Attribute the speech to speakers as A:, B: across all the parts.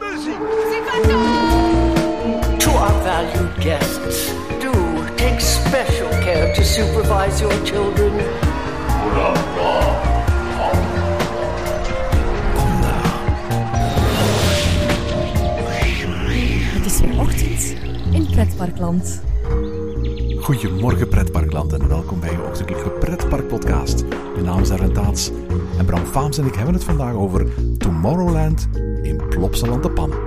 A: muziek.
B: To our valued guests, do take special care to supervise your children.
C: Het is weer ochtend in Pretparkland.
D: Goedemorgen pretparkland en welkom bij je ochtendelijke pretparkpodcast. Mijn naam is Arjen Taats en Bram Faams en ik hebben het vandaag over Tomorrowland in Plopsaland de Pannen.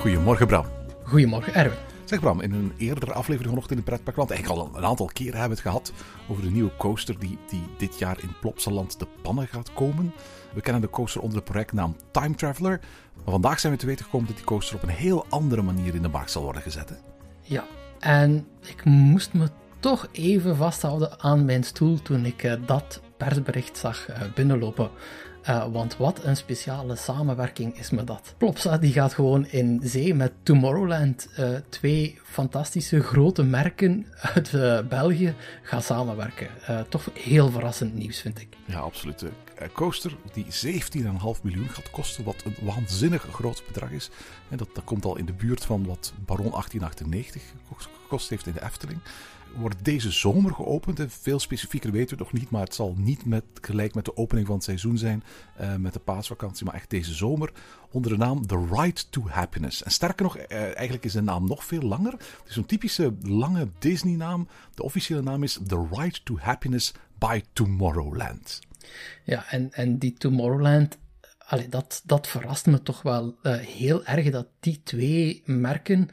D: Goedemorgen Bram.
E: Goedemorgen, Erwin.
D: Zeg Bram, in een eerdere aflevering vanochtend in de pretparkland, eigenlijk al een aantal keren hebben we het gehad over de nieuwe coaster die, die dit jaar in Plopsaland de pannen gaat komen. We kennen de coaster onder de projectnaam Time Traveler, maar vandaag zijn we te weten gekomen dat die coaster op een heel andere manier in de markt zal worden gezet. hè?
E: Ja, en ik moest me toch even vasthouden aan mijn stoel toen ik eh, dat persbericht zag eh, binnenlopen. Eh, want wat een speciale samenwerking is me dat. Plopsa die gaat gewoon in zee met Tomorrowland. Twee fantastische grote merken uit België gaan samenwerken. Toch heel verrassend nieuws vind ik.
D: Ja, absoluut. Een coaster die 17,5 miljoen gaat kosten, wat een waanzinnig groot bedrag is. En dat, dat komt al in de buurt van wat Baron 1898 gekost heeft in de Efteling. Wordt deze zomer geopend. En veel specifieker weten we nog niet, maar het zal niet met, gelijk met de opening van het seizoen zijn, eh, met de paasvakantie, maar echt deze zomer onder de naam The Ride to Happiness. En sterker nog, eh, eigenlijk is de naam nog veel langer. Het is een typische lange Disney-naam. De officiële naam is The Ride to Happiness by Tomorrowland.
E: Ja, en, en die Tomorrowland, allee, dat, dat verrast me toch wel eh, heel erg dat die twee merken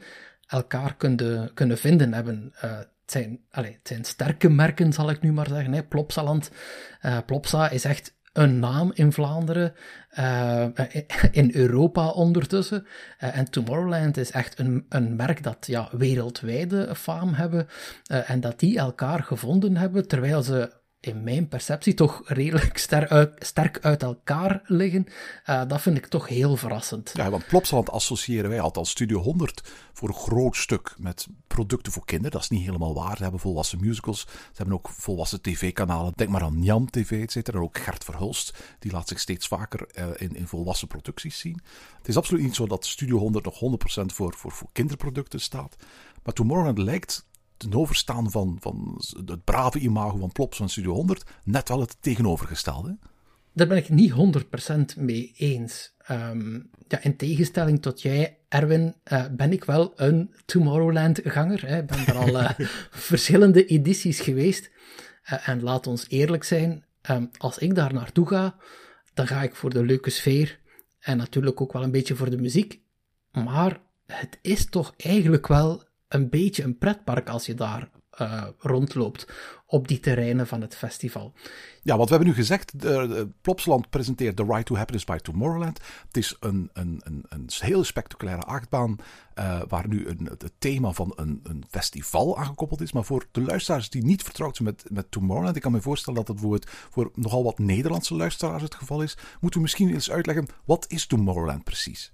E: elkaar kunnen, kunnen vinden hebben. Eh, het, zijn, allee, zijn sterke merken, zal ik nu maar zeggen. Hè. Plopsaland, eh, Plopsa is echt een naam in Vlaanderen, in Europa ondertussen. En Tomorrowland is echt een, een merk dat ja, wereldwijde faam hebben. en dat die elkaar gevonden hebben, terwijl ze in mijn perceptie toch redelijk ster uit, sterk uit elkaar liggen. Eh, dat vind ik toch heel verrassend.
D: Ja, want Plopsaland associëren wij althans Studio 100 voor een groot stuk met producten voor kinderen. Dat is niet helemaal waar. Ze hebben volwassen musicals. Ze hebben ook volwassen tv-kanalen. Denk maar aan Jan TV, et cetera. En ook Gert Verhulst. Die laat zich steeds vaker eh, in, in volwassen producties zien. Het is absoluut niet zo dat Studio 100 nog 100% voor, voor, voor kinderproducten staat. Maar Tomorrowland lijkt ten overstaan van, van het brave imago van Plops van Studio 100 net wel het tegenovergestelde.
E: Daar ben ik niet 100% mee eens. Ehm, ja, in tegenstelling tot jij, Erwin, eh, ben ik wel een Tomorrowland-ganger. Ik ben er al eh, verschillende edities geweest. Eh, en laat ons eerlijk zijn, ehm, als ik daar naartoe ga, dan ga ik voor de leuke sfeer en natuurlijk ook wel een beetje voor de muziek. Maar het is toch eigenlijk wel een beetje een pretpark als je daar eh, rondloopt op die terreinen van het festival.
D: Ja, want we hebben nu gezegd, de, Plopsaland presenteert The Ride to Happiness by Tomorrowland. Het is een, een, een, een hele spectaculaire achtbaan eh, waar nu een, het thema van een, een festival aangekoppeld is. Maar voor de luisteraars die niet vertrouwd zijn met, met Tomorrowland, ik kan me voorstellen dat het bijvoorbeeld voor nogal wat Nederlandse luisteraars het geval is, moeten we misschien eens uitleggen, wat is Tomorrowland precies?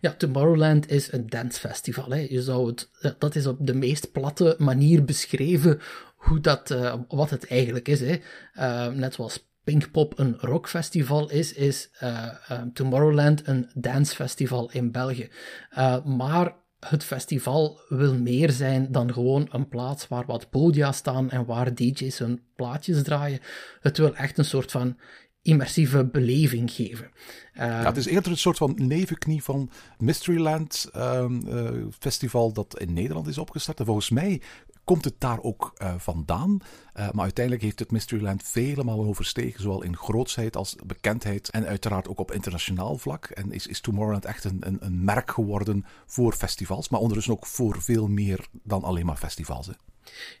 E: Ja, Tomorrowland is een dancefestival. Hè. Je zou het, dat is op de meest platte manier beschreven hoe dat, eh, wat het eigenlijk is. Hè. Eh, net zoals Pinkpop een rockfestival is, is eh, eh, Tomorrowland een dancefestival in België. Eh, maar het festival wil meer zijn dan gewoon een plaats waar wat podia staan en waar DJ's hun plaatjes draaien. Het wil echt een soort van immersieve beleving geven.
D: Ja, het is eerder een soort van nevenknie van Mysteryland ehm, eh, festival dat in Nederland is opgestart. En volgens mij komt het daar ook eh, vandaan. Eh, maar uiteindelijk heeft het Mysteryland vele malen overstegen, zowel in grootsheid als bekendheid en uiteraard ook op internationaal vlak. En is, is Tomorrowland echt een, een, een merk geworden voor festivals, maar ondertussen ook voor veel meer dan alleen maar festivals.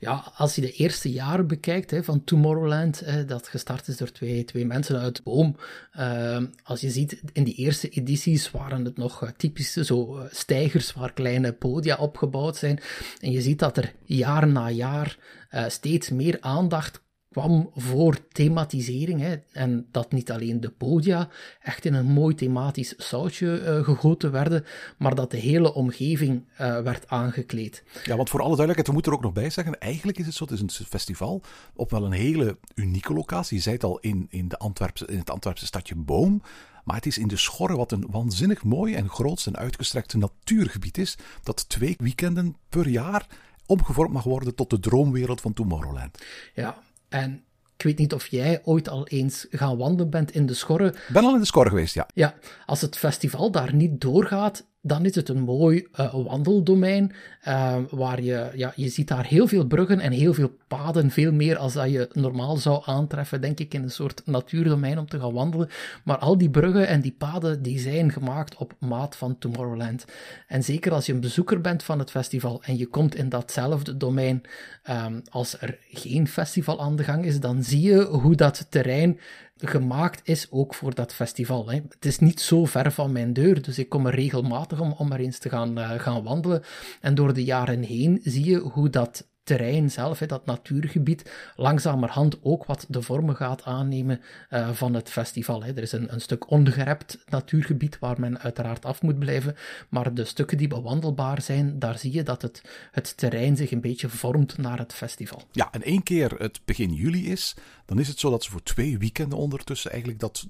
E: Ja, als je de eerste jaren bekijkt hè, van Tomorrowland, hè, dat gestart is door twee, twee mensen uit Boom. ehm, als je ziet, in die eerste edities waren het nog eh, typische zo eh, stijgers waar kleine podia opgebouwd zijn. En je ziet dat er jaar na jaar eh, steeds meer aandacht kwam voor thematisering. Hè, en dat niet alleen de podia echt in een mooi thematisch sausje uh, gegoten werden, maar dat de hele omgeving uh, werd aangekleed.
D: Ja, want voor alle duidelijkheid, we moeten er ook nog bij zeggen, eigenlijk is het zo, het is een festival op wel een hele unieke locatie. Je zei het al, in, in, de Antwerpse, in het Antwerpse stadje Boom. Maar het is in de Schorre, wat een waanzinnig mooi en groot en uitgestrekt natuurgebied is, dat twee weekenden per jaar omgevormd mag worden tot de droomwereld van Tomorrowland.
E: Ja, en ik weet niet of jij ooit al eens gaan wandelen bent in de Schorre. Ik
D: ben al in de Schorre geweest, ja.
E: Ja, als het festival daar niet doorgaat, dan is het een mooi uh, wandeldomein, uh, waar je, ja, je ziet daar heel veel bruggen en heel veel paden, veel meer als dat je normaal zou aantreffen, denk ik, in een soort natuurdomein om te gaan wandelen. Maar al die bruggen en die paden, die zijn gemaakt op maat van Tomorrowland. En zeker als je een bezoeker bent van het festival en je komt in datzelfde domein, um, als er geen festival aan de gang is, dan zie je hoe dat terrein gemaakt is ook voor dat festival. Hè. Het is niet zo ver van mijn deur, dus ik kom er regelmatig om, om er eens te gaan, uh, gaan wandelen. En door de jaren heen zie je hoe dat terrein zelf, dat natuurgebied, langzamerhand ook wat de vormen gaat aannemen uh, van het festival. Er is een, een stuk ongerept natuurgebied waar men uiteraard af moet blijven, maar de stukken die bewandelbaar zijn, daar zie je dat het, het terrein zich een beetje vormt naar het festival.
D: Ja, en één keer het begin juli is, dan is het zo dat ze voor twee weekenden ondertussen eigenlijk dat,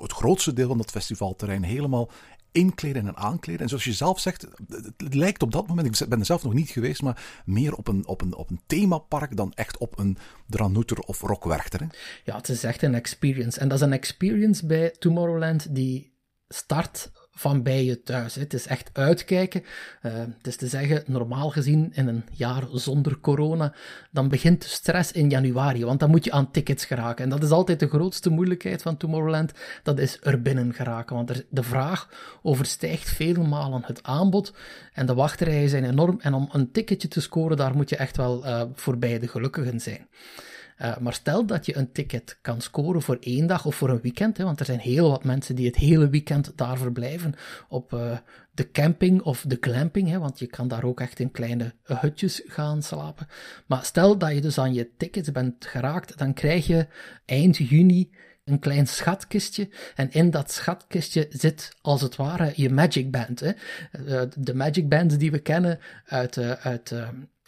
D: het grootste deel van dat festivalterrein helemaal inkleden en aankleden. En zoals je zelf zegt, het lijkt op dat moment, ik ben er zelf nog niet geweest, maar meer op een, op een, op een themapark dan echt op een Dranouter of Rockwerchter. Hè?
E: Ja, het is echt een experience. En dat is een experience bij Tomorrowland die start van bij je thuis. Het is echt uitkijken. Uh, het is te zeggen, normaal gezien in een jaar zonder corona, dan begint de stress in januari, want dan moet je aan tickets geraken. En dat is altijd de grootste moeilijkheid van Tomorrowland, dat is er binnen geraken. Want er, de vraag overstijgt vele malen het aanbod en de wachtrijen zijn enorm. En om een ticketje te scoren, daar moet je echt wel uh, voorbij de gelukkigen zijn. Uh, maar stel dat je een ticket kan scoren voor één dag of voor een weekend, hè, want er zijn heel wat mensen die het hele weekend daar verblijven op uh, de camping of de glamping, hè, want je kan daar ook echt in kleine hutjes gaan slapen. Maar stel dat je dus aan je tickets bent geraakt, dan krijg je eind juni een klein schatkistje. En in dat schatkistje zit als het ware je Magic Band. Hè? De Magic Bands die we kennen uit, uit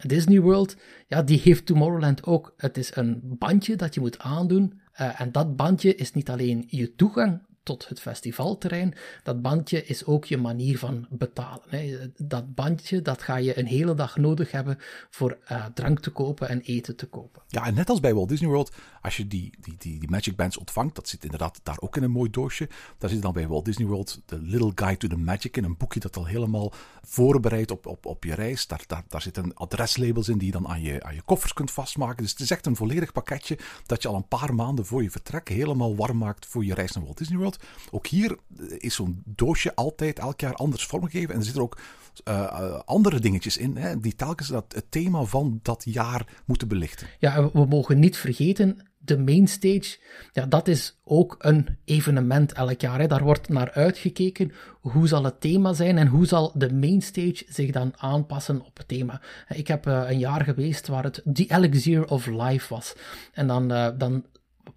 E: Disney World, ja, die heeft Tomorrowland ook. Het is een bandje dat je moet aandoen. en dat bandje is niet alleen je toegang tot het festivalterrein. Dat bandje is ook je manier van betalen. Hè. Dat bandje, dat ga je een hele dag nodig hebben voor uh, drank te kopen en eten te kopen.
D: Ja, en net als bij Walt Disney World, als je die, die, die, die Magic Bands ontvangt, dat zit inderdaad daar ook in een mooi doosje. Daar zit dan bij Walt Disney World de Little Guide to the Magic in, een boekje dat al helemaal voorbereidt op, op, op je reis. Daar, daar, daar zitten adreslabels in die je dan aan je, aan je koffers kunt vastmaken. Dus het is echt een volledig pakketje dat je al een paar maanden voor je vertrek helemaal warm maakt voor je reis naar Walt Disney World. Ook hier is zo'n doosje altijd elk jaar anders vormgegeven. En er zitten ook uh, andere dingetjes in, hè, die telkens dat, het thema van dat jaar moeten belichten.
E: Ja, we mogen niet vergeten, de mainstage, ja, dat is ook een evenement elk jaar. Hè. Daar wordt naar uitgekeken hoe zal het thema zijn en hoe zal de mainstage zich dan aanpassen op het thema. Ik heb uh, een jaar geweest waar het The Elixir of Life was. En dan, uh, dan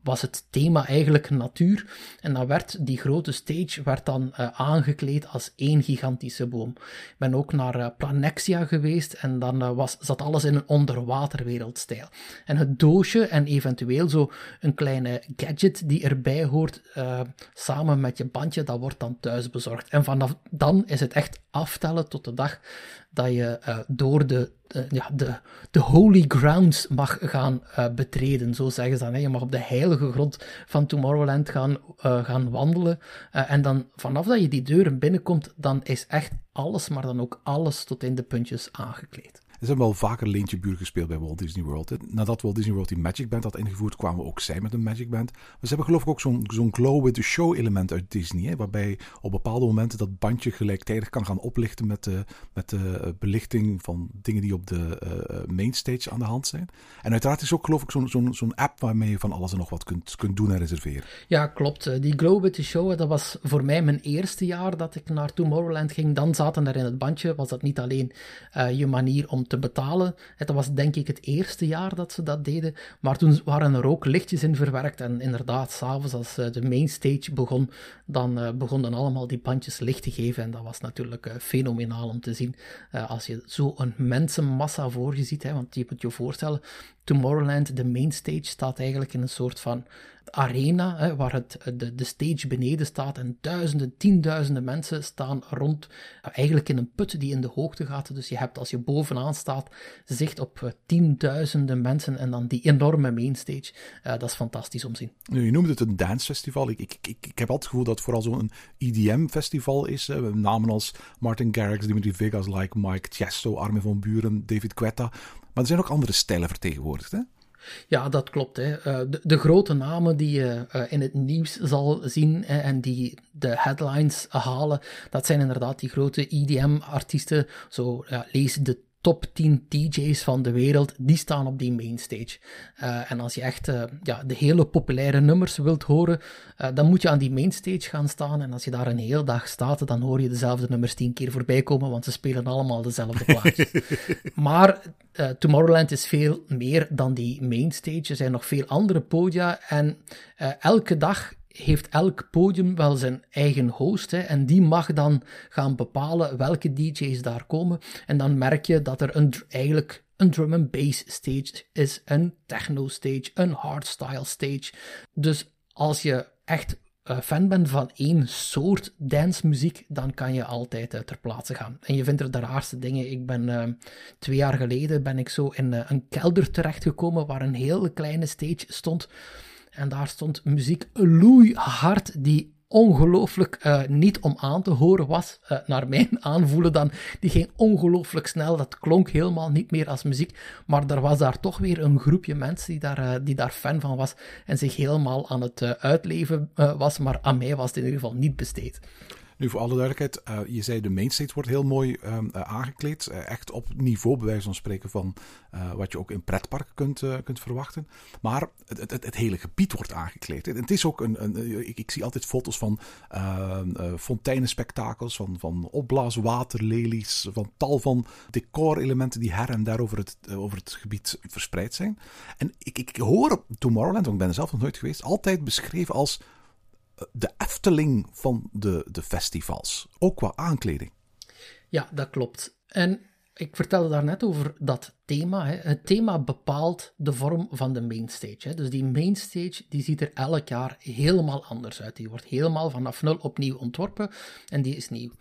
E: was het thema eigenlijk natuur. En dan werd die grote stage werd dan uh, aangekleed als één gigantische boom. Ik ben ook naar uh, Planexia geweest en dan uh, was, zat alles in een onderwaterwereldstijl. En het doosje en eventueel zo een kleine gadget die erbij hoort, samen met je bandje, dat wordt dan thuis bezorgd. En vanaf dan is het echt aftellen tot de dag dat je uh, door de, ja, de, de holy grounds mag gaan uh, betreden. Zo zeggen ze dan. Hè. Je mag op de heilige grond van Tomorrowland gaan, uh, gaan wandelen. en dan vanaf dat je die deuren binnenkomt, dan is echt alles, maar dan ook alles tot in de puntjes aangekleed.
D: Ze hebben wel vaker Leentje Buur gespeeld bij Walt Disney World. Nadat Walt Disney World die Magic Band had ingevoerd, kwamen ook zij met een Magic Band. Maar ze hebben geloof ik ook zo'n zo'n glow with the show element uit Disney. Hè, waarbij op bepaalde momenten dat bandje gelijktijdig kan gaan oplichten met de, met de eh, belichting van dingen die op de uh, mainstage aan de hand zijn. En uiteraard is ook geloof ik zo'n zo'n app waarmee je van alles en nog wat kunt, kunt doen en reserveren.
E: Ja, klopt. Die glow with the show, dat was voor mij mijn eerste jaar dat ik naar Tomorrowland ging. Dan zaten er in het bandje, was dat niet alleen je manier om te betalen. Dat was denk ik het eerste jaar dat ze dat deden. Maar toen waren er ook lichtjes in verwerkt. En inderdaad, s'avonds als de mainstage begon, dan begonnen allemaal die bandjes licht te geven. En dat was natuurlijk fenomenaal om te zien. als je zo'n mensenmassa voor je ziet, want je moet je voorstellen, Tomorrowland, de mainstage, staat eigenlijk in een soort van arena, hè, waar het, de, de stage beneden staat en duizenden, tienduizenden mensen staan rond, eigenlijk in een put die in de hoogte gaat. Dus je hebt als je bovenaan staat, zicht op uh, tienduizenden mensen en dan die enorme mainstage. Uh, dat is fantastisch om te zien.
D: Nu, je noemde het een dancefestival. Ik, ik, ik, ik heb altijd het gevoel dat het vooral zo'n EDM-festival is. Hè. Namen als Martin Garrix, Dimitri Vegas, like Mike Tiesto, Armin van Buren, David Guetta. Maar er zijn ook andere stijlen vertegenwoordigd, hè?
E: Ja, dat klopt. Hè. Eh, de, de, grote namen die je eh, in het nieuws zal zien en die de headlines halen, dat zijn inderdaad die grote EDM-artiesten. Zo lees de top 10 DJ's van de wereld, die staan op die mainstage. Uh, en als je echt uh, ja, de hele populaire nummers wilt horen, uh, dan moet je aan die mainstage gaan staan. En als je daar een hele dag staat, dan hoor je dezelfde nummers tien keer voorbij komen, want ze spelen allemaal dezelfde plaatjes. maar Tomorrowland is veel meer dan die mainstage. Er zijn nog veel andere podia en elke dag heeft elk podium wel zijn eigen host. Hè, en die mag dan gaan bepalen welke DJ's daar komen. En dan merk je dat er een, eigenlijk een drum and bass stage is, een techno stage, een hardstyle stage. Dus als je echt uh, fan bent van één soort dancemuziek, dan kan je altijd uh, ter plaatse gaan. En je vindt er de raarste dingen. Ik ben uh, twee jaar geleden ben ik zo in een kelder terechtgekomen waar een hele kleine stage stond. En daar stond muziek loeihard die ongelooflijk uh, niet om aan te horen was, uh, naar mijn aanvoelen dan. Die ging ongelooflijk snel, dat klonk helemaal niet meer als muziek. Maar er was daar toch weer een groepje mensen die daar, uh, die daar fan van was en zich helemaal aan het uitleven was. Maar aan mij was het in ieder geval niet besteed.
D: Nu, voor alle duidelijkheid, uh, je zei de mainstage wordt heel mooi um, uh, aangekleed. Uh, echt op niveau, bij wijze van spreken, van wat je ook in pretparken kunt, kunt verwachten. Maar het, het, het, hele gebied wordt aangekleed. Het, is ook een, een ik, ik, zie altijd foto's van ehm, fonteinenspectakels, van, van opblaaswaterlelies, van tal van decorelementen die her en daar over het, over het gebied verspreid zijn. En ik, ik hoor Tomorrowland, want ik ben er zelf nog nooit geweest, altijd beschreven als de Efteling van de, de festivals, ook qua aankleding.
E: Ja, dat klopt. En ik vertelde daarnet over dat thema. Hè. Het thema bepaalt de vorm van de mainstage. Hè. Dus die mainstage die ziet er elk jaar helemaal anders uit. Die wordt helemaal vanaf nul opnieuw ontworpen en die is nieuw.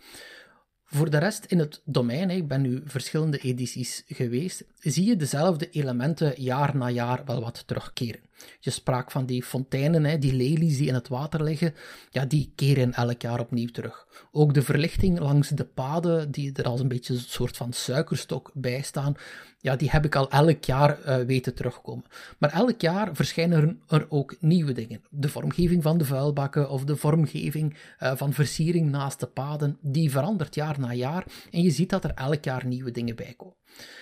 E: Voor de rest in het domein, ik ben nu verschillende edities geweest, zie je dezelfde elementen jaar na jaar wel wat terugkeren. Je sprak van die fonteinen, die lelies die in het water liggen, ja, die keren elk jaar opnieuw terug. Ook de verlichting langs de paden, die er als een beetje een soort van suikerstok bij staan, ja, die heb ik al elk jaar uh, weten terugkomen. Maar elk jaar verschijnen er ook nieuwe dingen. De vormgeving van de vuilbakken of de vormgeving uh, van versiering naast de paden, die verandert jaar na jaar en je ziet dat er elk jaar nieuwe dingen bij komen.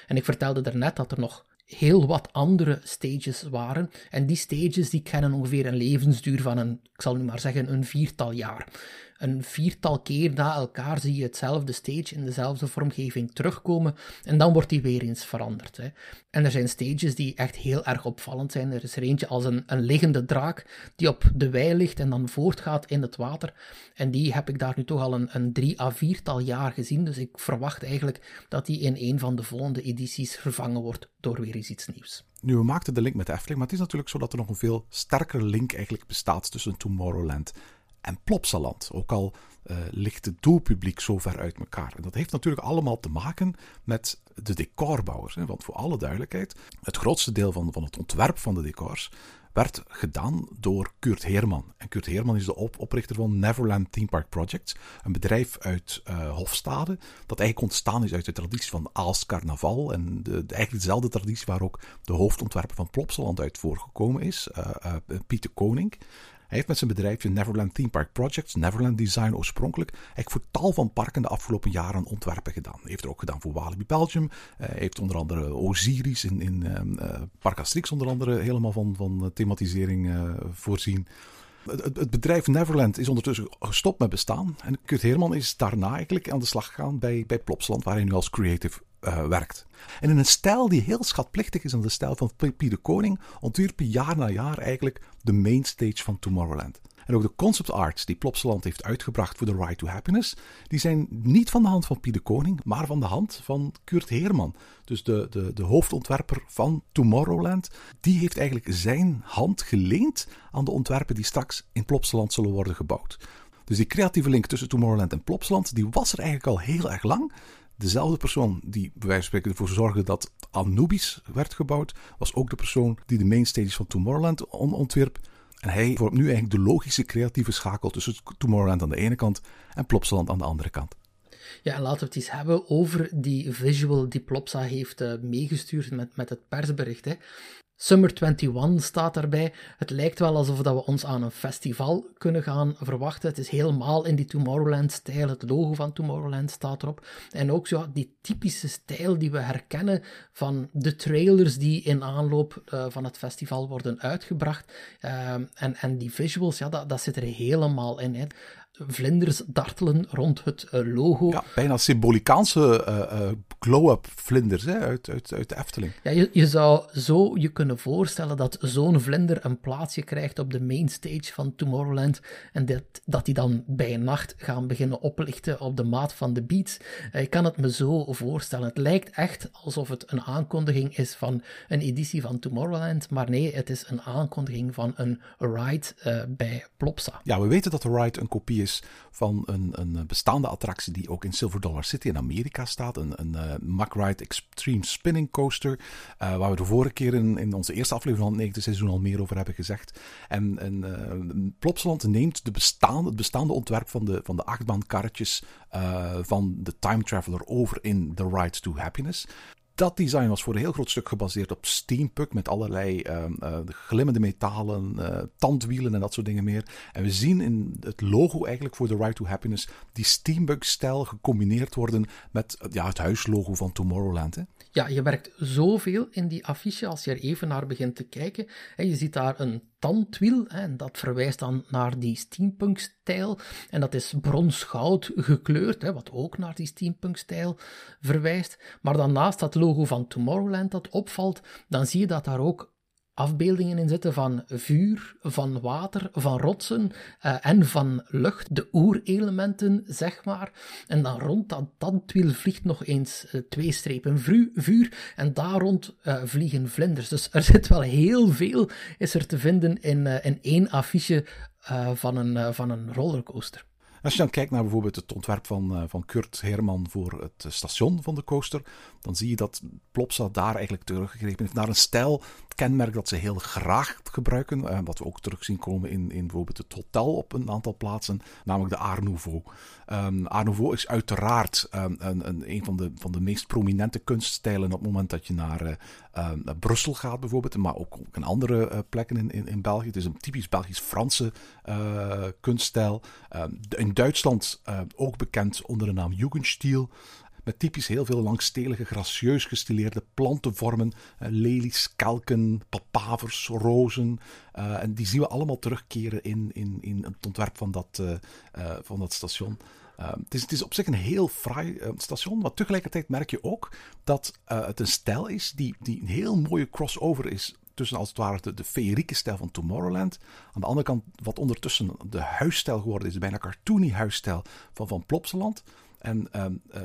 E: En ik vertelde daarnet dat er nog heel wat andere stages waren. En die stages die kennen ongeveer een levensduur van een, ik zal nu maar zeggen, een viertal jaar een viertal keer na elkaar zie je hetzelfde stage in dezelfde vormgeving terugkomen en dan wordt die weer eens veranderd. Hè. En er zijn stages die echt heel erg opvallend zijn. Er is er eentje als een, een liggende draak die op de wei ligt en dan voortgaat in het water. En die heb ik daar nu toch al een, een drie à viertal jaar gezien, dus ik verwacht eigenlijk dat die in een van de volgende edities vervangen wordt door weer eens iets nieuws.
D: Nu, we maakten de link met Efteling, maar het is natuurlijk zo dat er nog een veel sterkere link eigenlijk bestaat tussen Tomorrowland en Plopsaland. Ook al uh, ligt het doelpubliek zo ver uit elkaar. En dat heeft natuurlijk allemaal te maken met de decorbouwers. Hè? Want voor alle duidelijkheid, het grootste deel van, van het ontwerp van de decors werd gedaan door Kurt Heerman. En Kurt Heerman is de op oprichter van Neverland Theme Park Projects, een bedrijf uit uh, Hofstade, dat eigenlijk ontstaan is uit de traditie van Aals Carnaval en de, eigenlijk dezelfde traditie waar ook de hoofdontwerper van Plopsaland uit voorgekomen is, uh, uh, Pieter Koning. Heeft met zijn bedrijfje Neverland Theme Park Projects, Neverland Design oorspronkelijk, eigenlijk voor tal van parken de afgelopen jaren ontwerpen gedaan. Hij heeft er ook gedaan voor Walibi Belgium. Hij heeft onder andere Osiris in, in uh, Park Asterix onder andere helemaal van, van thematisering uh, voorzien. Het, het, bedrijf Neverland is ondertussen gestopt met bestaan. En Kurt Heerman is daarna eigenlijk aan de slag gegaan bij, bij Plopsland, waar hij nu als creative uh, werkt. En in een stijl die heel schatplichtig is aan de stijl van Pie de Koning, ontwierp hij jaar na jaar eigenlijk de mainstage van Tomorrowland. En ook de concept arts die Plopsaland heeft uitgebracht voor The Ride to Happiness, die zijn niet van de hand van Pie de Koning, maar van de hand van Kurt Heerman. Dus de, de, de hoofdontwerper van Tomorrowland, die heeft eigenlijk zijn hand geleend aan de ontwerpen die straks in Plopsaland zullen worden gebouwd. Dus die creatieve link tussen Tomorrowland en Plopsaland, die was er eigenlijk al heel erg lang. Dezelfde persoon die bij wijze van spreken ervoor zorgde dat Anubis werd gebouwd, was ook de persoon die de mainstages van Tomorrowland ontwierp. En hij vormt nu eigenlijk de logische creatieve schakel tussen Tomorrowland aan de ene kant en Plopsaland aan de andere kant.
E: Ja, en laten we het eens hebben over die visual die Plopsa heeft uh, meegestuurd met, met het persbericht. Hè. Summer 21 staat daarbij. Het lijkt wel alsof we ons aan een festival kunnen gaan verwachten. Het is helemaal in die Tomorrowland-stijl. Het logo van Tomorrowland staat erop. En ook zo die typische stijl die we herkennen van de trailers die in aanloop uh, van het festival worden uitgebracht. Uh, en, en die visuals, ja, dat, dat zit er helemaal in. Hè vlinders dartelen rond het uh, logo.
D: Ja, bijna symbolicaanse uh, uh, glow-up vlinders hè, uit, uit, uit de Efteling.
E: Ja, je, je zou zo je kunnen voorstellen dat zo'n vlinder een plaatsje krijgt op de main stage van Tomorrowland en dat, dat die dan bij nacht gaan beginnen oplichten op de maat van de beats. Ik kan het me zo voorstellen. Het lijkt echt alsof het een aankondiging is van een editie van Tomorrowland, maar nee, het is een aankondiging van een ride bij Plopsa.
D: Ja, we weten dat de ride een kopie is van een, een bestaande attractie die ook in Silver Dollar City in Amerika staat. Een, een Ride Extreme Spinning Coaster. Uh, waar we de vorige keer in, in onze eerste aflevering van het negende seizoen al meer over hebben gezegd. En, en uh, Plopsaland neemt de bestaande, het bestaande ontwerp van de, van de achtbaankarretjes van de Time Traveler over in The Ride to Happiness dat design was voor een heel groot stuk gebaseerd op steampunk met allerlei uh, uh, glimmende metalen, uh, tandwielen en dat soort dingen meer. En we zien in het logo eigenlijk voor The Ride to Happiness die steampunk-stijl gecombineerd worden met ja, het huislogo van Tomorrowland. Hè?
E: Ja, je werkt zoveel in die affiche als je er even naar begint te kijken. En je ziet daar een tandwiel, en dat verwijst dan naar die steampunk-stijl. En dat is bronsgoud gekleurd, hè, wat ook naar die steampunk-stijl verwijst. Maar dan naast dat logo van Tomorrowland dat opvalt, dan zie je dat daar ook afbeeldingen in zitten van vuur, van water, van rotsen uh, en van lucht, de oerelementen, zeg maar. En dan rond dat tandwiel vliegt nog eens uh, twee strepen vuur en daar rond uh, vliegen vlinders. Dus er zit wel heel veel is er te vinden in, in één affiche van, een, van een rollercoaster.
D: Als je dan kijkt naar bijvoorbeeld het ontwerp van, van Kurt Herman voor het station van de coaster, dan zie je dat Plopsa daar eigenlijk teruggegrepen heeft naar een stijl kenmerk dat ze heel graag gebruiken. Eh, wat we ook terug zien komen in, in bijvoorbeeld het hotel op een aantal plaatsen, namelijk de Art Nouveau. Um, Art Nouveau is uiteraard um, een, een, een van, de, van de meest prominente kunststijlen op het moment dat je naar, uh, naar Brussel gaat, bijvoorbeeld, maar ook, ook in andere uh, plekken in, in, België. Het is een typisch Belgisch-Franse kunststijl. In Duitsland ook bekend onder de naam Jugendstil. Met typisch heel veel langstelige, gracieus gestileerde plantenvormen. Uh, lelies, kelken, papavers, rozen. Uh, en die zien we allemaal terugkeren in, in, in het ontwerp van dat, uh, van dat station. Het is, het, is, op zich een heel fraai station, maar tegelijkertijd merk je ook dat het een stijl is die, die een heel mooie crossover is tussen als het ware de, de feerieke stijl van Tomorrowland. Aan de andere kant wat ondertussen de huisstijl geworden is, bijna cartoony huisstijl van, van Plopsaland. En uh, uh,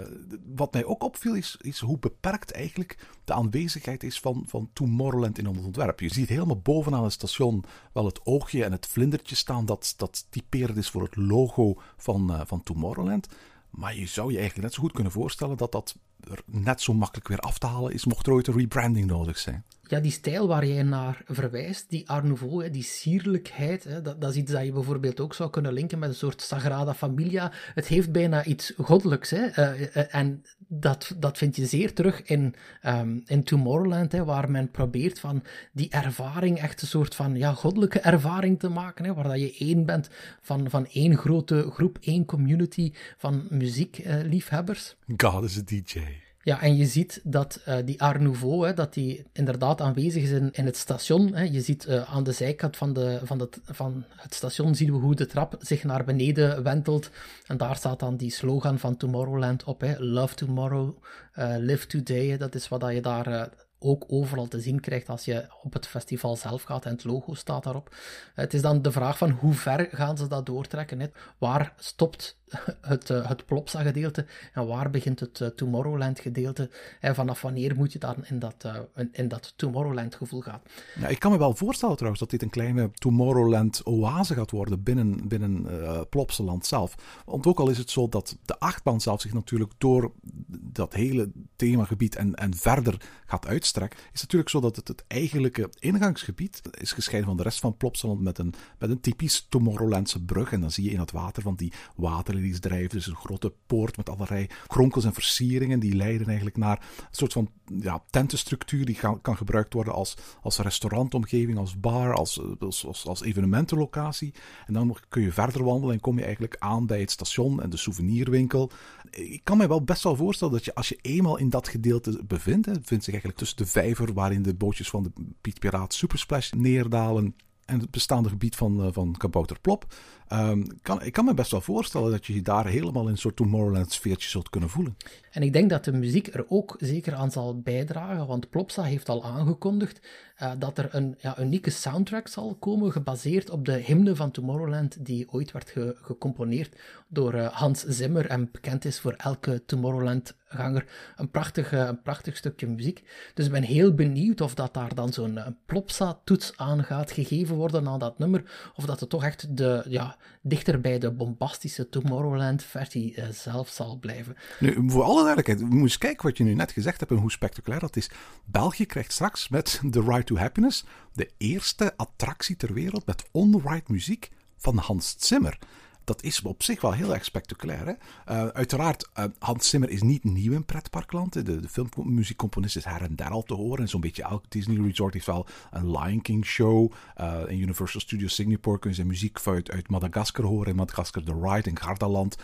D: wat mij ook opviel is, is hoe beperkt eigenlijk de aanwezigheid is van, van Tomorrowland in ons ontwerp. Je ziet helemaal bovenaan het station wel het oogje en het vlindertje staan dat, dat typerend is voor het logo van, uh, van Tomorrowland. Maar je zou je eigenlijk net zo goed kunnen voorstellen dat dat er net zo makkelijk weer af te halen is, mocht er ooit een rebranding nodig zijn
E: ja, die stijl waar jij naar verwijst, die Art Nouveau, die sierlijkheid, hè, dat, dat is iets dat je bijvoorbeeld ook zou kunnen linken met een soort Sagrada Familia. Het heeft bijna iets goddelijks. Hè, uh, en dat, dat vind je zeer terug in, um, in Tomorrowland, hè, waar men probeert van die ervaring echt een soort van ja, goddelijke ervaring te maken, hè, waar dat je één bent van, van één grote groep, één community van muziekliefhebbers.
D: God is a DJ.
E: Ja, en je ziet dat uh, die Art Nouveau, hè, dat die inderdaad aanwezig is in, in het station. Hè. Je ziet uh, aan de zijkant van, de, van, het, van het station zien we hoe de trap zich naar beneden wentelt. En daar staat dan die slogan van Tomorrowland op. Hè. Love tomorrow, uh, live today. Dat is wat je daar ook overal te zien krijgt als je op het festival zelf gaat en het logo staat daarop. Het is dan de vraag van hoe ver gaan ze dat doortrekken? Waar stopt het, uh, het Plopsa-gedeelte en waar begint het uh, Tomorrowland-gedeelte? En vanaf wanneer moet je dan in dat, uh, in, dat Tomorrowland-gevoel gaan?
D: Ja, ik kan me wel voorstellen trouwens dat dit een kleine Tomorrowland-oase gaat worden binnen, binnen uh, Plopsaland zelf. Want ook al is het zo dat de achtbaan zelf zich natuurlijk door dat hele themagebied en, en verder gaat uitstrekken, is natuurlijk zo dat het, het eigenlijke ingangsgebied is gescheiden van de rest van Plopsaland met een, met een typisch Tomorrowlandse brug. En dan zie je in het water van die water drijven. Dus een grote poort met allerlei kronkels en versieringen. Die leiden eigenlijk naar een soort van ja, tentenstructuur die kan, gebruikt worden als, als restaurantomgeving, als bar, als, als, als, evenementenlocatie. En dan kun je verder wandelen en kom je eigenlijk aan bij het station en de souvenirwinkel. Ik kan me wel best wel voorstellen dat je als je eenmaal in dat gedeelte bevindt, het bevindt zich eigenlijk tussen de vijver waarin de bootjes van de Piet Piraat Supersplash neerdalen en het bestaande gebied van, uh, van Kabouter Plop. Um, kan, ik kan me best wel voorstellen dat je je daar helemaal in een soort Tomorrowland sfeertje zult kunnen voelen.
E: En ik denk dat de muziek er ook zeker aan zal bijdragen, want Plopsa heeft al aangekondigd uh, dat er een ja, unieke soundtrack zal komen, gebaseerd op de hymne van Tomorrowland, die ooit werd ge gecomponeerd door uh, Hans Zimmer en bekend is voor elke Tomorrowland-ganger. Een prachtig, uh, een prachtig stukje muziek. Dus ik ben heel benieuwd of dat daar dan zo'n Plopsa-toets aan gaat gegeven worden aan dat nummer, of dat het toch echt de, ja, dichter bij de bombastische Tomorrowland-versie zelf zal blijven.
D: Nu, voor alle duidelijkheid, we moeten kijken wat je nu net gezegd hebt en hoe spectaculair dat is. België krijgt straks met The Right to Happiness de eerste attractie ter wereld met on-ride muziek van Hans Zimmer dat is op zich wel heel erg spectaculair. Hè? Uh, uiteraard, uh, Hans Zimmer is niet nieuw in pretparkland. De, de filmmuziekcomponist is her en der al te horen. En zo'n beetje elk Disney Resort heeft wel een Lion King show. Uh, in Universal Studios Singapore kun je zijn muziek uit, uit Madagaskar horen. In Madagaskar The Ride in Gardaland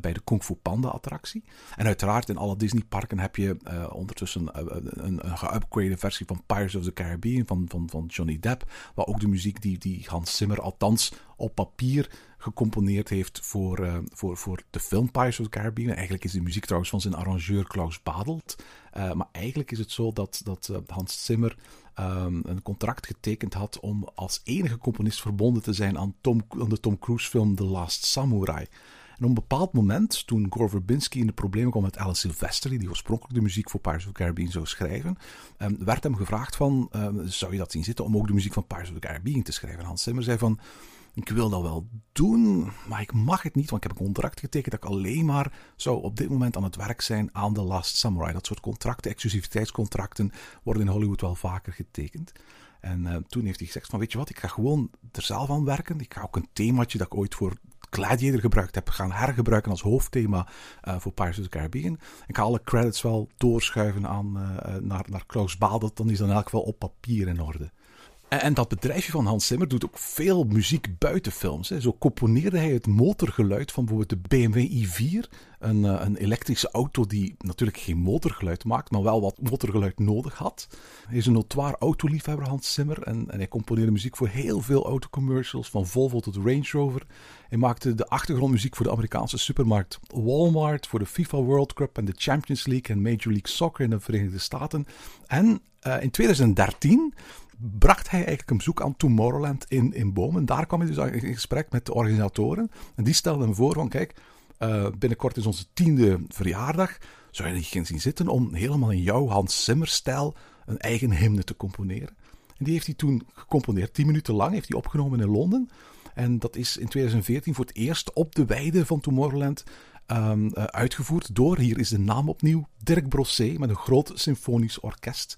D: bij de Kung Fu Panda attractie. En uiteraard in alle Disney parken heb je ondertussen een, een, een versie van Pirates of the Caribbean van, van, van Johnny Depp. Waar ook de muziek die, die Hans Zimmer althans op papier gecomponeerd heeft voor, uh, voor, voor de film Pirates of the Caribbean. Eigenlijk is de muziek trouwens van zijn arrangeur Klaus Badelt. Uh, maar eigenlijk is het zo dat, dat uh, Hans Zimmer um, een contract getekend had om als enige componist verbonden te zijn aan, Tom, aan de Tom Cruise film The Last Samurai. En op een bepaald moment, toen Gore Verbinski in de problemen kwam met Alice Silvestri, die oorspronkelijk de muziek voor Pirates of the Caribbean zou schrijven, um, werd hem gevraagd van, um, zou je dat zien zitten om ook de muziek van Pirates of the Caribbean te schrijven? En Hans Zimmer zei van, ik wil dat wel doen, maar ik mag het niet, want ik heb een contract getekend dat ik alleen maar zou op dit moment aan het werk zijn aan The Last Samurai. Dat soort contracten, exclusiviteitscontracten, worden in Hollywood wel vaker getekend. En uh, toen heeft hij gezegd van, weet je wat, ik ga gewoon er zelf aan werken. Ik ga ook een themaatje dat ik ooit voor Gladiator gebruikt heb, gaan hergebruiken als hoofdthema uh, voor Pirates of the Caribbean. Ik ga alle credits wel doorschuiven aan, uh, naar, naar Klaus Badelt, dan is dan in elk op papier in orde. En dat bedrijfje van Hans Zimmer doet ook veel muziek buiten films. Zo componeerde hij het motorgeluid van bijvoorbeeld de BMW i4. Een, eh, een elektrische auto die natuurlijk geen motorgeluid maakt, maar wel wat motorgeluid nodig had. Hij is een notoire autoliefhebber, Hans Zimmer. En, en hij componeerde muziek voor heel veel autocommercials, van Volvo tot Range Rover. Hij maakte de achtergrondmuziek voor de Amerikaanse supermarkt Walmart, voor de FIFA World Cup en de Champions League en Major League Soccer in de Verenigde Staten. En uh, in 2013 bracht hij eigenlijk een bezoek aan Tomorrowland in, in Boom. En daar kwam hij dus in gesprek met de organisatoren. En die stelden hem voor van, kijk, uh, binnenkort is onze tiende verjaardag. Zou je niet geen zien zitten om helemaal in jouw Hans Zimmer-stijl een eigen hymne te componeren? En die heeft hij toen gecomponeerd. Tien minuten lang heeft hij opgenomen in Londen. En dat is in 2014 voor het eerst op de weide van Tomorrowland um, uh, uitgevoerd door, hier is de naam opnieuw, Dirk Brossé met een groot symfonisch orkest.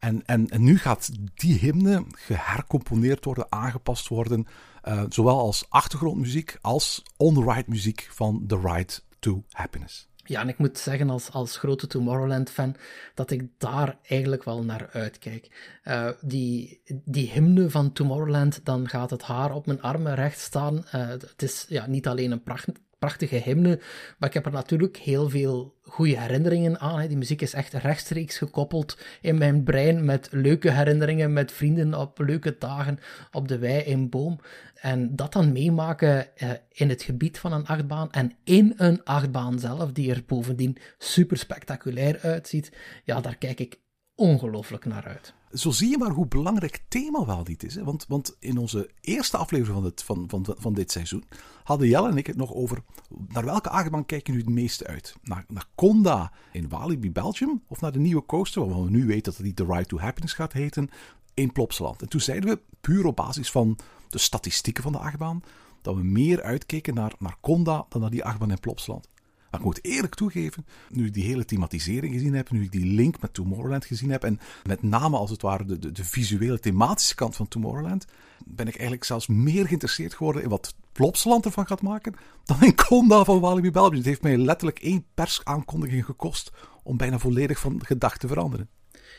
D: En, en, en nu gaat die hymne gehercomponeerd worden, aangepast worden, uh, zowel als achtergrondmuziek als on-ride muziek van The Ride to Happiness.
E: Ja, en ik moet zeggen als, als grote Tomorrowland-fan dat ik daar eigenlijk wel naar uitkijk. Uh, die, die hymne van Tomorrowland, dan gaat het haar op mijn armen recht staan. Uh, het is ja, niet alleen een pracht, prachtige hymne. Maar ik heb er natuurlijk heel veel goede herinneringen aan. Die muziek is echt rechtstreeks gekoppeld in mijn brein met leuke herinneringen, met vrienden op leuke dagen op de wei in Boom. En dat dan meemaken eh, in het gebied van een achtbaan en in een achtbaan zelf, die er bovendien super spectaculair uitziet, ja, daar kijk ik ongelooflijk naar uit.
D: Zo zie je maar hoe belangrijk thema wel dit is. Hè? Want, want in onze eerste aflevering van, het, van, van, van dit seizoen hadden Jelle en ik het nog over naar welke achtbaan kijken nu het meeste uit? Naar, naar Conda in Walibi, Belgium? Of naar de nieuwe coaster, waarvan we nu weten dat niet The Ride to Happiness gaat heten, in Plopsaland? En toen zeiden we, puur op basis van de statistieken van de achtbaan, dat we meer uitkeken naar, naar Conda dan naar die achtbaan in Plopsaland. Maar ik moet eerlijk toegeven, nu ik die hele thematisering gezien heb, nu ik die link met Tomorrowland gezien heb, en met name als het ware de, de, visuele thematische kant van Tomorrowland, ben ik eigenlijk zelfs meer geïnteresseerd geworden in wat Plopsaland ervan gaat maken, dan in Conda van Walibi Belgium. Het heeft mij letterlijk één persaankondiging gekost om bijna volledig van gedachte te veranderen.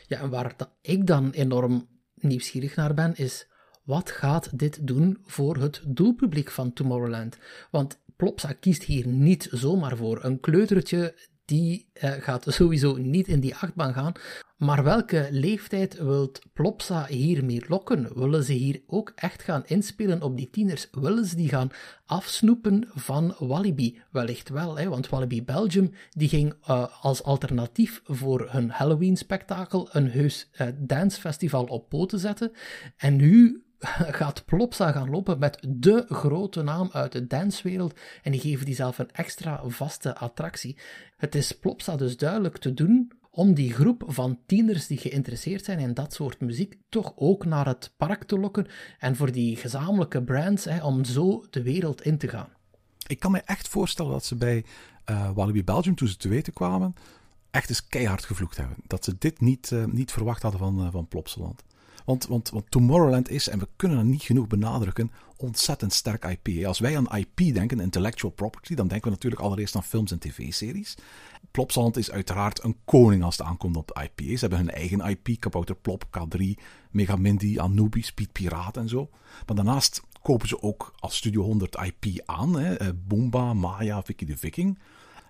E: Ja, en waar dat ik dan enorm nieuwsgierig naar ben, is wat gaat dit doen voor het doelpubliek van Tomorrowland? Want Plopsa kiest hier niet zomaar voor. Een kleutertje die uh, gaat sowieso niet in die achtbaan gaan. Maar welke leeftijd wilt Plopsa hiermee lokken? Willen ze hier ook echt gaan inspelen op die tieners? Willen ze die gaan afsnoepen van Walibi? Wellicht wel, hè, want Walibi Belgium die ging uh, als alternatief voor hun Halloween-spektakel een heus uh, dancefestival op poten zetten. En nu gaat Plopsa gaan lopen met de grote naam uit de danswereld en die geven die zelf een extra vaste attractie. Het is Plopsa dus duidelijk te doen om die groep van tieners die geïnteresseerd zijn in dat soort muziek toch ook naar het park te lokken en voor die gezamenlijke brands hè, om zo de wereld in te gaan.
D: Ik kan me echt voorstellen dat ze bij uh, Walibi Belgium, toen ze te weten kwamen, echt eens keihard gevloekt hebben. Dat ze dit niet, uh, niet verwacht hadden van, uh, van Plopsaland. Want, want, want Tomorrowland is, en we kunnen het niet genoeg benadrukken, ontzettend sterk IP. Als wij aan IP denken, intellectual property, dan denken we natuurlijk allereerst aan films en tv-series. Plopsaland is uiteraard een koning als het aankomt op IP. Ze hebben hun eigen IP, Kabouter Plop, K3, Megamindy, Anubis, Piet Piraat en zo. Maar daarnaast kopen ze ook als Studio 100 IP aan. Hè. Eh, Boomba, Maya, Vicky de Viking.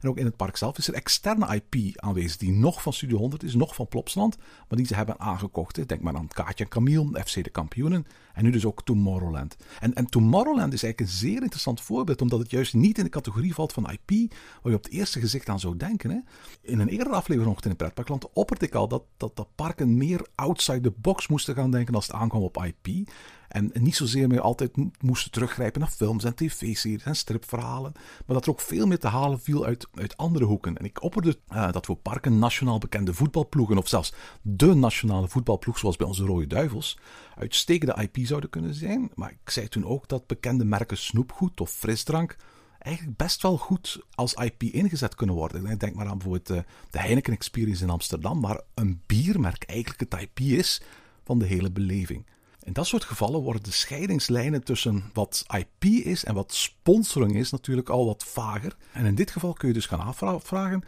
D: En ook in het park zelf is er externe IP aanwezig die nog van Studio 100 is, nog van Plopsland, maar die ze hebben aangekocht. Denk maar aan Kaatje en Camille, FC de Kampioenen en nu dus ook Tomorrowland. En, en Tomorrowland is eigenlijk een zeer interessant voorbeeld, omdat het juist niet in de categorie valt van IP, waar je op het eerste gezicht aan zou denken. Hè. In een eerdere aflevering nog in het pretparkland opperde ik al dat, dat, dat parken meer outside the box moesten gaan denken als het aankwam op IP. En niet zozeer meer altijd moesten teruggrijpen naar films en tv-series en stripverhalen. Maar dat er ook veel meer te halen viel uit, uit andere hoeken. En ik opperde uh, dat voor parken nationaal bekende voetbalploegen, of zelfs de nationale voetbalploeg, zoals bij onze Rode Duivels, uitstekende IP zouden kunnen zijn. Maar ik zei toen ook dat bekende merken snoepgoed of frisdrank eigenlijk best wel goed als IP ingezet kunnen worden. Denk maar aan bijvoorbeeld de, de Heineken Experience in Amsterdam, waar een biermerk eigenlijk het IP is van de hele beleving. In dat soort gevallen worden de scheidingslijnen tussen wat IP is en wat sponsoring is natuurlijk al wat vager. En in dit geval kun je dus gaan afvragen: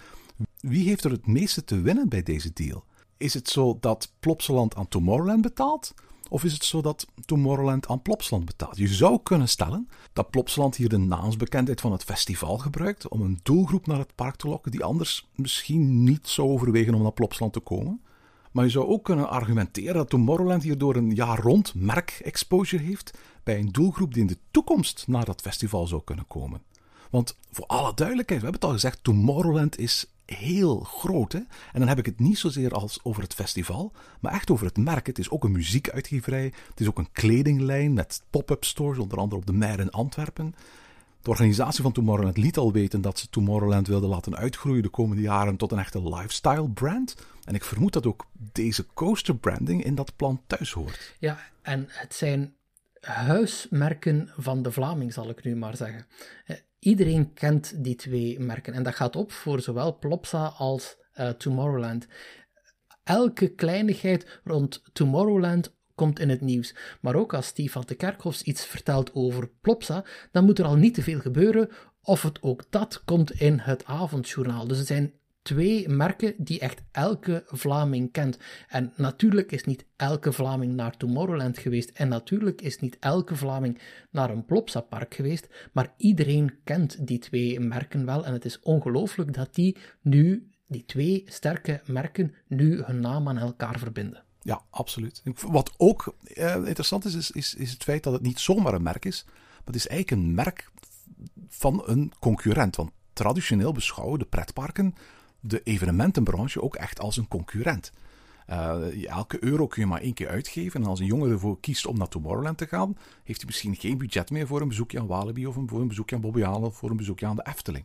D: wie heeft er het meeste te winnen bij deze deal? Is het zo dat Plopsaland aan Tomorrowland betaalt? Of is het zo dat Tomorrowland aan Plopsaland betaalt? Je zou kunnen stellen dat Plopsaland hier de naamsbekendheid van het festival gebruikt om een doelgroep naar het park te lokken die anders misschien niet zou overwegen om naar Plopsaland te komen. Maar je zou ook kunnen argumenteren dat Tomorrowland hierdoor een jaar rond merk-exposure heeft bij een doelgroep die in de toekomst naar dat festival zou kunnen komen. Want voor alle duidelijkheid, we hebben het al gezegd, Tomorrowland is heel groot. Hè? En dan heb ik het niet zozeer als over het festival, maar echt over het merk. Het is ook een muziekuitgeverij, het is ook een kledinglijn met pop-up stores, onder andere op de Meer in Antwerpen. De organisatie van Tomorrowland liet al weten dat ze Tomorrowland wilden laten uitgroeien de komende jaren tot een echte lifestyle brand. En ik vermoed dat ook deze coaster branding in dat plan thuis hoort.
E: Ja, en het zijn huismerken van de Vlaming, zal ik nu maar zeggen. Eh, iedereen kent die twee merken en dat gaat op voor zowel Plopsa als uh, Tomorrowland. Elke kleinigheid rond Tomorrowland komt in het nieuws. Maar ook als Steve van de Kerkhofs iets vertelt over Plopsa, dan moet er al niet te veel gebeuren, of het ook dat komt in het avondjournaal. Dus het zijn twee merken die echt elke Vlaming kent. En natuurlijk is niet elke Vlaming naar Tomorrowland geweest. En natuurlijk is niet elke Vlaming naar een Plopsa-park geweest. Maar iedereen kent die twee merken wel. En het is ongelooflijk dat die nu, die twee sterke merken, nu hun naam aan elkaar verbinden.
D: Ja, absoluut. Wat ook eh, interessant is, is, is, het feit dat het niet zomaar een merk is, maar het is eigenlijk een merk van een concurrent. Want traditioneel beschouwen de pretparken de evenementenbranche ook echt als een concurrent. Uh, elke euro kun je maar één keer uitgeven. En als een jongen ervoor kiest om naar Tomorrowland te gaan, heeft hij misschien geen budget meer voor een bezoekje aan Walibi of voor een bezoekje aan Bobbejaanland of voor een bezoekje aan de Efteling.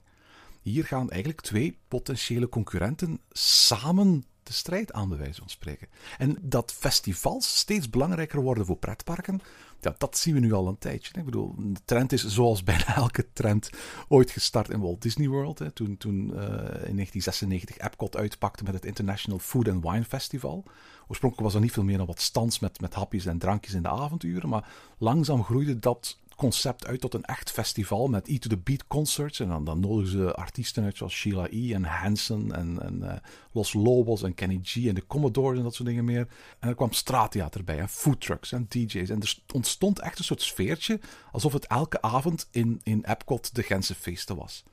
D: Hier gaan eigenlijk twee potentiële concurrenten samen de strijd aan, bij wijze van spreken. En dat festivals steeds belangrijker worden voor pretparken, ja, dat zien we nu al een tijdje. Ik bedoel, de trend is zoals bijna elke trend ooit gestart in Walt Disney World. Hè, toen toen uh, in 1996 Epcot uitpakte met het International Food and Wine Festival. Oorspronkelijk was er niet veel meer dan wat stands met, met hapjes en drankjes in de avonduren. Maar langzaam groeide dat concept uit tot een echt festival met E to the Beat concerts. En dan, dan nodigen ze artiesten uit zoals Sheila E. en Hanson en, en uh, Los Lobos en Kenny G en de Commodores en dat soort dingen meer. En er kwam straattheater bij en foodtrucks en DJ's. En er ontstond echt een soort sfeertje alsof het elke avond in, in Epcot de Gentse feesten was.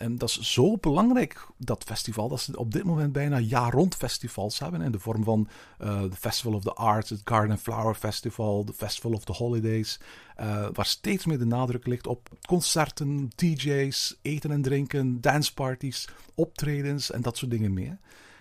D: En dat is zo belangrijk, dat festival, dat ze op dit moment bijna jaar-rond festivals hebben. In de vorm van uh, de Festival of the Arts, het Garden Flower Festival, de Festival of the Holidays. Uh, waar steeds meer de nadruk ligt op concerten, DJ's, eten en drinken, danceparties, optredens en dat soort dingen meer.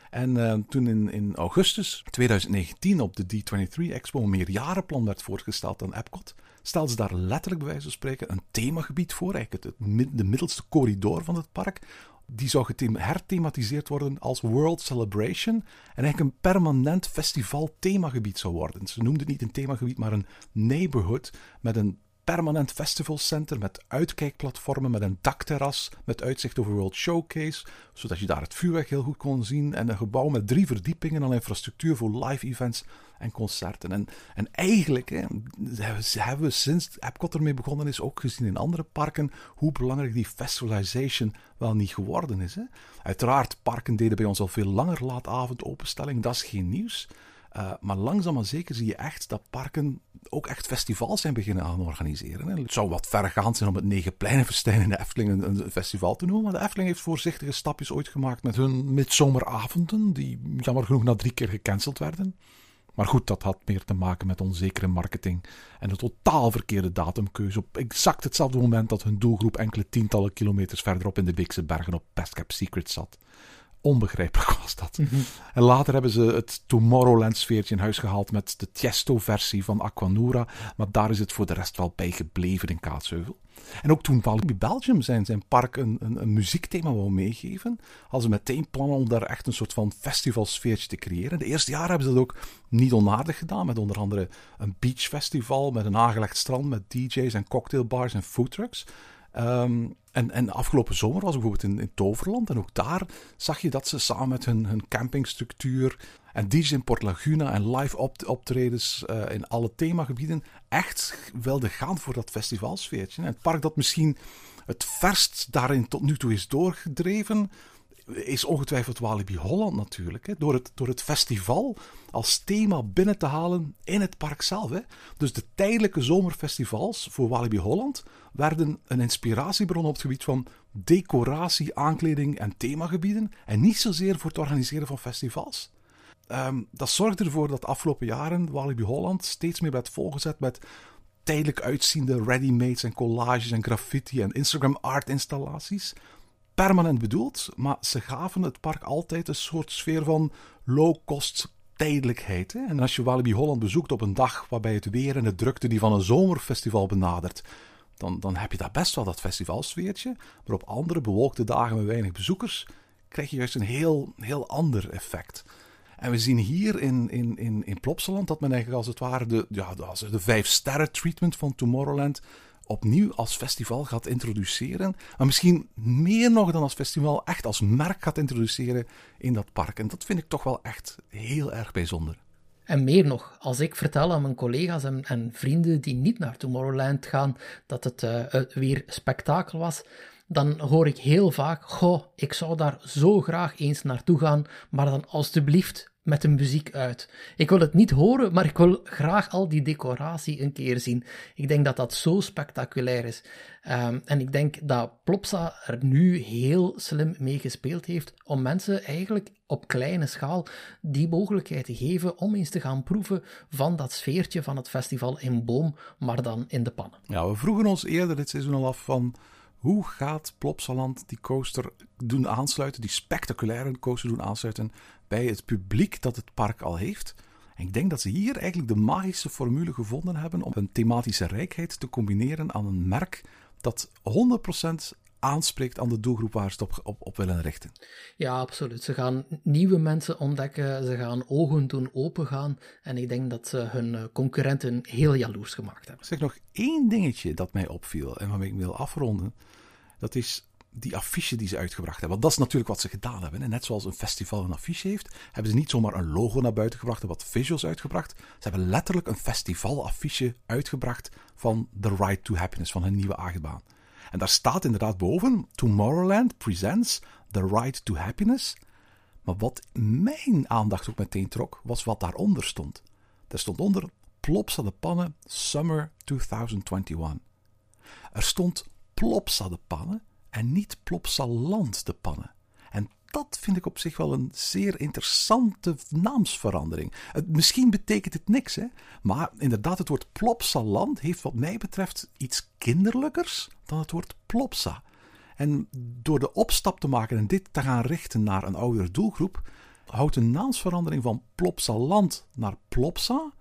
D: En uh, toen in, in augustus 2019 op de D23 Expo een meerjarenplan werd voorgesteld aan Epcot, stelde ze daar letterlijk bij wijze van spreken een themagebied voor, eigenlijk het, de middelste corridor van het park. Die zou herthematiseerd worden als World Celebration en eigenlijk een permanent festival themagebied zou worden. Ze noemden het niet een themagebied, maar een neighborhood met een permanent festivalcenter met uitkijkplatformen, met een dakterras, met uitzicht over World Showcase, zodat je daar het vuurwerk heel goed kon zien. En een gebouw met drie verdiepingen aan infrastructuur voor live events en concerten. En, en eigenlijk hè, hebben we sinds Epcot ermee begonnen is, ook gezien in andere parken, hoe belangrijk die festivalization wel niet geworden is. Hè. Uiteraard, parken deden bij ons al veel langer laatavond openstelling, dat is geen nieuws. Uh, maar langzaam maar zeker zie je echt dat parken ook echt festivals zijn beginnen aan organiseren. Het zou wat verregaand zijn om het Negenpleinenfestijn in de Efteling een, festival te noemen. Maar de Efteling heeft voorzichtige stapjes ooit gemaakt met hun midzomeravonden, die jammer genoeg na drie keer gecanceld werden. Maar goed, dat had meer te maken met onzekere marketing en een totaal verkeerde datumkeuze op exact hetzelfde moment dat hun doelgroep enkele tientallen kilometers verderop in de Beekse Bergen op Pestcap Secret zat. Onbegrijpelijk was dat. Mhm. En later hebben ze het Tomorrowland sfeertje in huis gehaald met de Tiesto-versie van Aquanura. Maar daar is het voor de rest wel bij gebleven in Kaatsheuvel. En ook toen Walibi Belgium zijn, zijn park een, een, een, muziekthema wou meegeven, hadden ze meteen plannen om daar echt een soort van festivalsfeertje te creëren. De eerste jaren hebben ze dat ook niet onaardig gedaan, met onder andere een beachfestival met een aangelegd strand met DJ's en cocktailbars en foodtrucks. Um, en, en afgelopen zomer was ik bijvoorbeeld in, in, Toverland. En ook daar zag je dat ze samen met hun, hun campingstructuur en DJ's in Port Laguna en live op, optredens uh, in alle themagebieden echt wilden gaan voor dat festivalsfeertje. En het park dat misschien het verst daarin tot nu toe is doorgedreven, is ongetwijfeld Walibi Holland natuurlijk. Hè, door, het, door het festival als thema binnen te halen in het park zelf. Hè. Dus de tijdelijke zomerfestivals voor Walibi Holland werden een inspiratiebron op het gebied van decoratie, aankleding en themagebieden. En niet zozeer voor het organiseren van festivals. Um, dat zorgde ervoor dat de afgelopen jaren Walibi Holland steeds meer werd volgezet met tijdelijk uitziende ready-mades en collages en graffiti en Instagram art installaties permanent bedoeld, maar ze gaven het park altijd een soort sfeer van low-cost tijdelijkheid. Hè? En als je Walibi Holland bezoekt op een dag waarbij het weer en de drukte die van een zomerfestival benadert, dan, dan heb je daar best wel dat festivalsfeertje. Maar op andere bewolkte dagen met weinig bezoekers krijg je juist een heel, heel ander effect. En we zien hier in, in, in, in Plopsaland dat men eigenlijk als het ware de, ja, de vijf sterren treatment van Tomorrowland opnieuw als festival gaat introduceren. Maar misschien meer nog dan als festival, echt als merk gaat introduceren in dat park. En dat vind ik toch wel echt heel erg bijzonder.
E: En meer nog, als ik vertel aan mijn collega's en, en vrienden die niet naar Tomorrowland gaan dat het uh, weer spektakel was, dan hoor ik heel vaak: Goh, ik zou daar zo graag eens naartoe gaan, maar dan alstublieft met de muziek uit. Ik wil het niet horen, maar ik wil graag al die decoratie een keer zien. Ik denk dat dat zo spectaculair is. Um, en ik denk dat Plopsa er nu heel slim mee gespeeld heeft om mensen eigenlijk op kleine schaal die mogelijkheid te geven om eens te gaan proeven van dat sfeertje van het festival in Boom, maar dan in de pannen.
D: Ja, we vroegen ons eerder dit seizoen al af van hoe gaat Plopsaland die coaster doen aansluiten, die spectaculaire coaster doen aansluiten bij het publiek dat het park al heeft. En ik denk dat ze hier eigenlijk de magische formule gevonden hebben om een thematische rijkheid te combineren aan een merk dat 100% aanspreekt aan de doelgroep waar ze het op, op, op, willen richten.
E: Ja, absoluut. Ze gaan nieuwe mensen ontdekken, ze gaan ogen doen opengaan. En ik denk dat ze hun eh, concurrenten heel jaloers gemaakt hebben.
D: Zeg nog één dingetje dat mij opviel en waarmee ik wil afronden. Dat is die affiche die ze uitgebracht hebben. Want dat is natuurlijk wat ze gedaan hebben. En net zoals een festival een affiche heeft, hebben ze niet zomaar een logo naar buiten gebracht en wat visuals uitgebracht. Ze hebben letterlijk een festivalaffiche uitgebracht van The Ride to Happiness, van hun nieuwe achtbaan. En daar staat inderdaad boven: Tomorrowland presents The Ride to Happiness. Maar wat mijn aandacht ook meteen trok, was wat daaronder stond. Er stond onder Plopsa de Pannen Summer 2021. Er stond Plopsa de Pannen en niet Plopsaland de Pannen. Dat vind ik op zich wel een zeer interessante naamsverandering. misschien betekent het niks, hè? maar inderdaad, het woord Plopsaland heeft wat mij betreft iets kinderlijkers dan het woord Plopsa. En door de opstap te maken en dit te gaan richten naar een oudere doelgroep, houdt een naamsverandering van Plopsaland naar Plopsa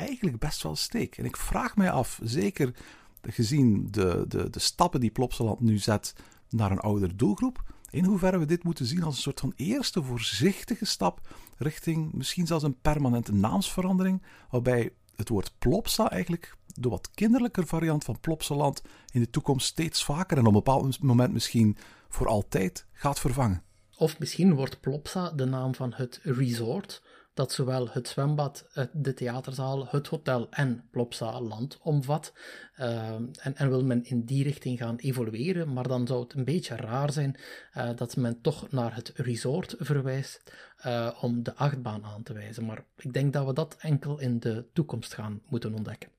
D: eigenlijk best wel steek. En ik vraag mij af, zeker gezien de, de, de stappen die Plopsaland nu zet naar een oudere doelgroep, in hoeverre we dit moeten zien als een soort van eerste voorzichtige stap richting misschien zelfs een permanente naamsverandering, waarbij het woord Plopsa eigenlijk de wat kinderlijke variant van Plopsaland in de toekomst steeds vaker en op een bepaald moment misschien voor altijd gaat vervangen.
E: Of misschien wordt Plopsa de naam van het resort dat zowel het zwembad, de theaterzaal, het hotel en Plopsa Land omvat. Uh, en, en, wil men in die richting gaan evolueren, maar dan zou het een beetje raar zijn uh, dat men toch naar het resort verwijst uh, om de achtbaan aan te wijzen. Maar ik denk dat we dat enkel in de toekomst gaan moeten ontdekken.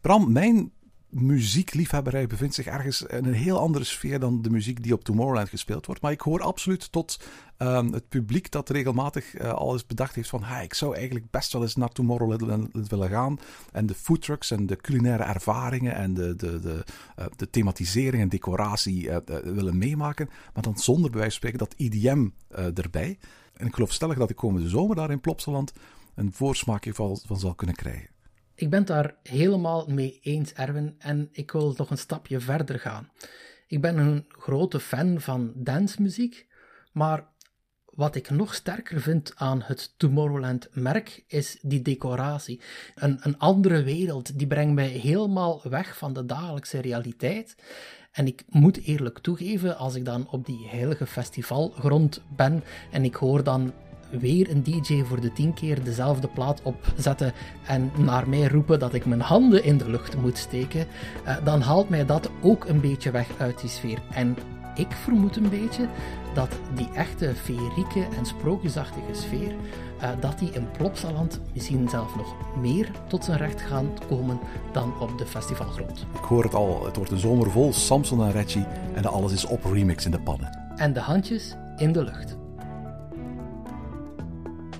D: Bram, mijn muziekliefhebberij bevindt zich ergens in een heel andere sfeer dan de muziek die op Tomorrowland gespeeld wordt. Maar ik hoor absoluut tot um, het publiek dat regelmatig uh, al eens bedacht heeft van ik zou eigenlijk best wel eens naar Tomorrowland willen gaan. En de foodtrucks en de culinaire ervaringen en de, de, de, uh, de thematisering en decoratie uh, willen meemaken. Maar dan zonder bij wijze van spreken dat IDM erbij. En ik geloof stellig dat ik komende zomer daar in Plopsaland een voorsmaakje van zal kunnen krijgen.
E: Ik ben het daar helemaal mee eens, Erwin, en ik wil nog een stapje verder gaan. Ik ben een grote fan van dancemuziek, maar wat ik nog sterker vind aan het Tomorrowland-merk is die decoratie. Een, een andere wereld, die brengt mij helemaal weg van de dagelijkse realiteit. En ik moet eerlijk toegeven, als ik dan op die heilige festivalgrond ben en ik hoor dan weer een DJ voor de tien keer dezelfde plaat opzetten en naar mij roepen dat ik mijn handen in de lucht moet steken, uh, dan haalt mij dat ook een beetje weg uit die sfeer. En ik vermoed een beetje dat die echte feerieke en sprookjesachtige sfeer, uh, dat die in Plopsaland misschien zelf nog meer tot zijn recht gaan komen dan op de festivalgrond.
D: Ik hoor het al, het wordt een zomer vol Samson en Reggie en alles is op remix in de pannen.
E: En de handjes in de lucht.